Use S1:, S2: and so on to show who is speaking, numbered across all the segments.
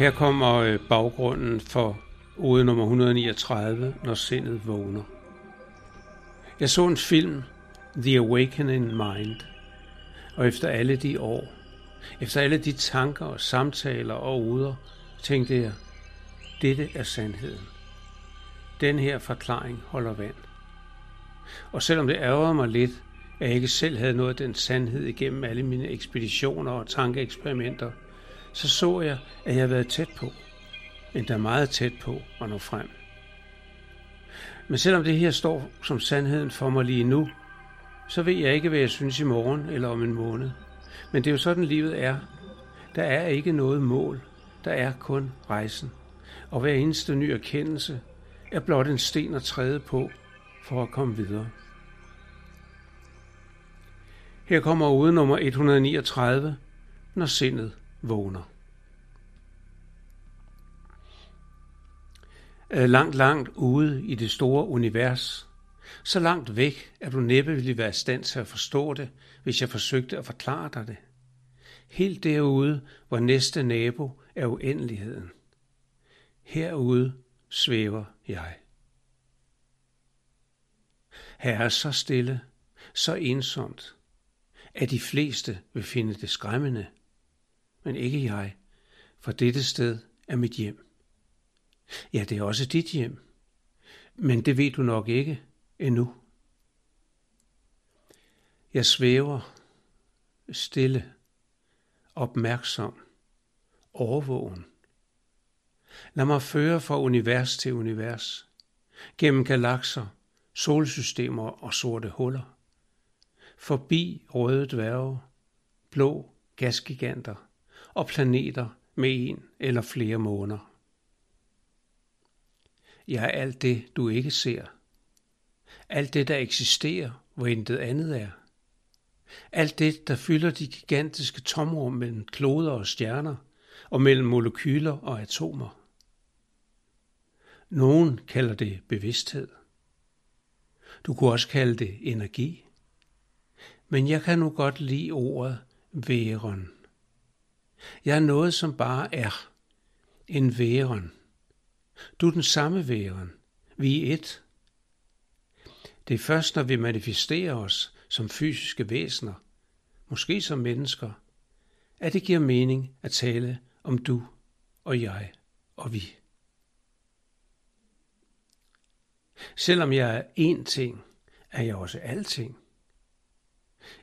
S1: Her kommer øh, baggrunden for ode nummer 139, når sindet vågner. Jeg så en film, The Awakening Mind, og efter alle de år, efter alle de tanker og samtaler og uder, tænkte jeg, dette er sandheden. Den her forklaring holder vand. Og selvom det ærger mig lidt, at jeg ikke selv havde nået den sandhed igennem alle mine ekspeditioner og tankeeksperimenter, så så jeg, at jeg havde været tæt på, endda meget tæt på at nå frem. Men selvom det her står som sandheden for mig lige nu, så ved jeg ikke, hvad jeg synes i morgen eller om en måned. Men det er jo sådan, livet er. Der er ikke noget mål. Der er kun rejsen. Og hver eneste ny erkendelse er blot en sten at træde på for at komme videre. Her kommer ude nummer 139, når sindet vågner. Langt, langt ude i det store univers, så langt væk, at du næppe ville være i stand til at forstå det, hvis jeg forsøgte at forklare dig det. Helt derude, hvor næste nabo er uendeligheden. Herude svæver jeg. Her er så stille, så ensomt, at de fleste vil finde det skræmmende, men ikke jeg, for dette sted er mit hjem. Ja, det er også dit hjem, men det ved du nok ikke endnu. Jeg svæver stille, opmærksom, overvågen. Lad mig føre fra univers til univers, gennem galakser, solsystemer og sorte huller, forbi røde dværge, blå gasgiganter og planeter med en eller flere måner. Jeg er alt det, du ikke ser. Alt det, der eksisterer, hvor intet andet er. Alt det, der fylder de gigantiske tomrum mellem kloder og stjerner, og mellem molekyler og atomer. Nogen kalder det bevidsthed. Du kunne også kalde det energi. Men jeg kan nu godt lide ordet væren. Jeg er noget, som bare er. En væren. Du er den samme væren. Vi er et. Det er først, når vi manifesterer os som fysiske væsener, måske som mennesker, at det giver mening at tale om du og jeg og vi. Selvom jeg er én ting, er jeg også alting.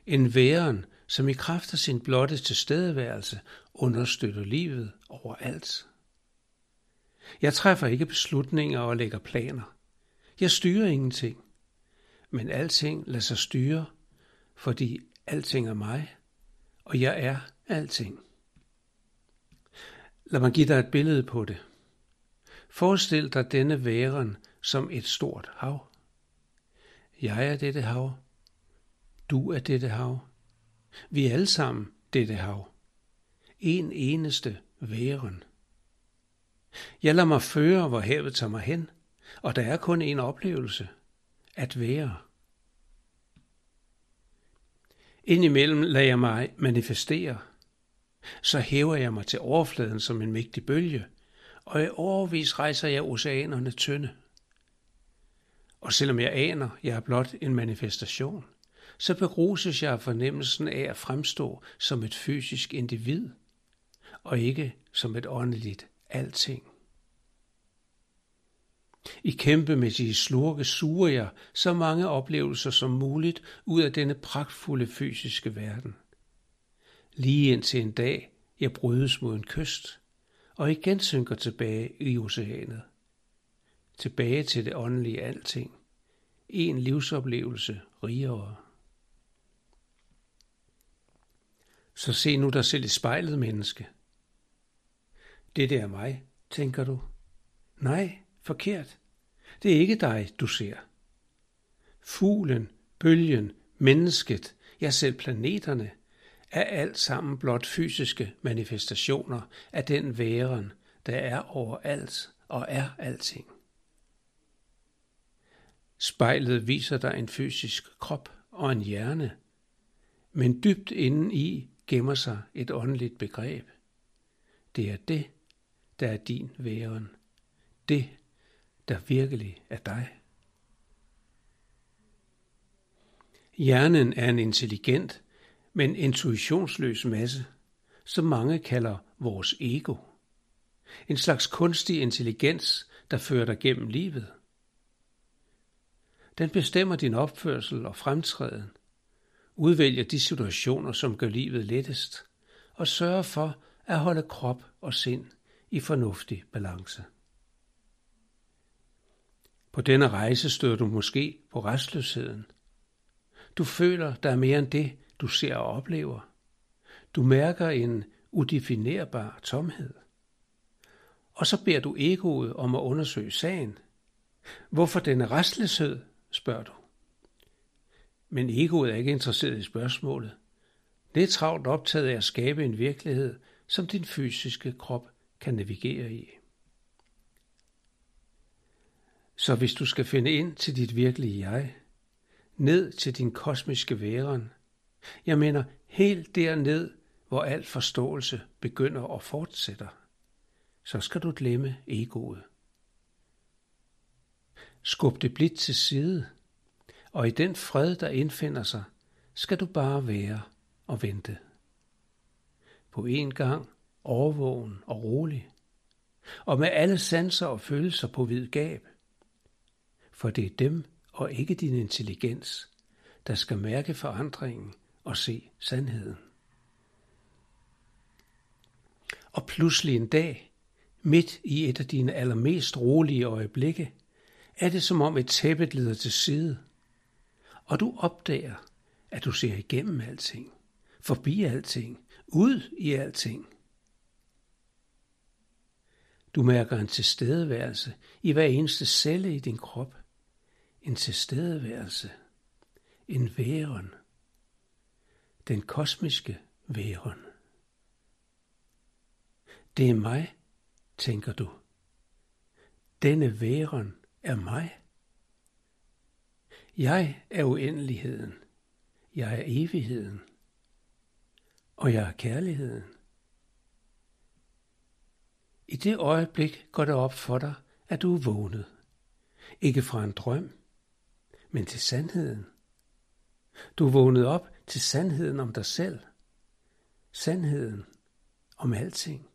S1: En væren, som i kraft af sin blotte tilstedeværelse understøtter livet overalt. Jeg træffer ikke beslutninger og lægger planer. Jeg styrer ingenting. Men alting lader sig styre, fordi alting er mig, og jeg er alting. Lad mig give dig et billede på det. Forestil dig denne væren som et stort hav. Jeg er dette hav. Du er dette hav. Vi er alle sammen dette hav. En eneste væren. Jeg lader mig føre, hvor havet tager mig hen, og der er kun en oplevelse. At være. Indimellem lader jeg mig manifestere. Så hæver jeg mig til overfladen som en mægtig bølge, og i overvis rejser jeg oceanerne tynde. Og selvom jeg aner, jeg er blot en manifestation, så beruses jeg af fornemmelsen af at fremstå som et fysisk individ, og ikke som et åndeligt alting. I kæmpemæssige slurke suger jeg så mange oplevelser som muligt ud af denne pragtfulde fysiske verden. Lige indtil en dag, jeg brydes mod en kyst, og igen synker tilbage i oceanet. Tilbage til det åndelige alting. En livsoplevelse rigere. Så se nu dig selv i spejlet, menneske. Det der er mig, tænker du. Nej, forkert. Det er ikke dig, du ser. Fuglen, bølgen, mennesket, ja selv planeterne, er alt sammen blot fysiske manifestationer af den væren, der er overalt og er alting. Spejlet viser dig en fysisk krop og en hjerne, men dybt inden i gemmer sig et åndeligt begreb. Det er det, der er din væren. Det, der virkelig er dig. Hjernen er en intelligent, men intuitionsløs masse, som mange kalder vores ego. En slags kunstig intelligens, der fører dig gennem livet. Den bestemmer din opførsel og fremtræden, udvælger de situationer, som gør livet lettest, og sørger for at holde krop og sind i fornuftig balance. På denne rejse støder du måske på restløsheden. Du føler, der er mere end det, du ser og oplever. Du mærker en udefinerbar tomhed. Og så beder du egoet om at undersøge sagen. Hvorfor denne restløshed, spørger du. Men egoet er ikke interesseret i spørgsmålet. Det er travlt optaget af at skabe en virkelighed, som din fysiske krop kan navigere i. Så hvis du skal finde ind til dit virkelige jeg, ned til din kosmiske væren, jeg mener helt derned, hvor al forståelse begynder og fortsætter, så skal du glemme egoet. Skub det blidt til side, og i den fred, der indfinder sig, skal du bare være og vente. På en gang overvågen og rolig, og med alle sanser og følelser på vid gab. For det er dem og ikke din intelligens, der skal mærke forandringen og se sandheden. Og pludselig en dag, midt i et af dine allermest rolige øjeblikke, er det som om et tæppe glider til side, og du opdager, at du ser igennem alting, forbi alting, ud i alting. Du mærker en tilstedeværelse i hver eneste celle i din krop. En tilstedeværelse. En væren. Den kosmiske væren. Det er mig, tænker du. Denne væren er mig. Jeg er uendeligheden. Jeg er evigheden. Og jeg er kærligheden. I det øjeblik går det op for dig, at du er vågnet. Ikke fra en drøm, men til sandheden. Du er vågnet op til sandheden om dig selv. Sandheden om alting.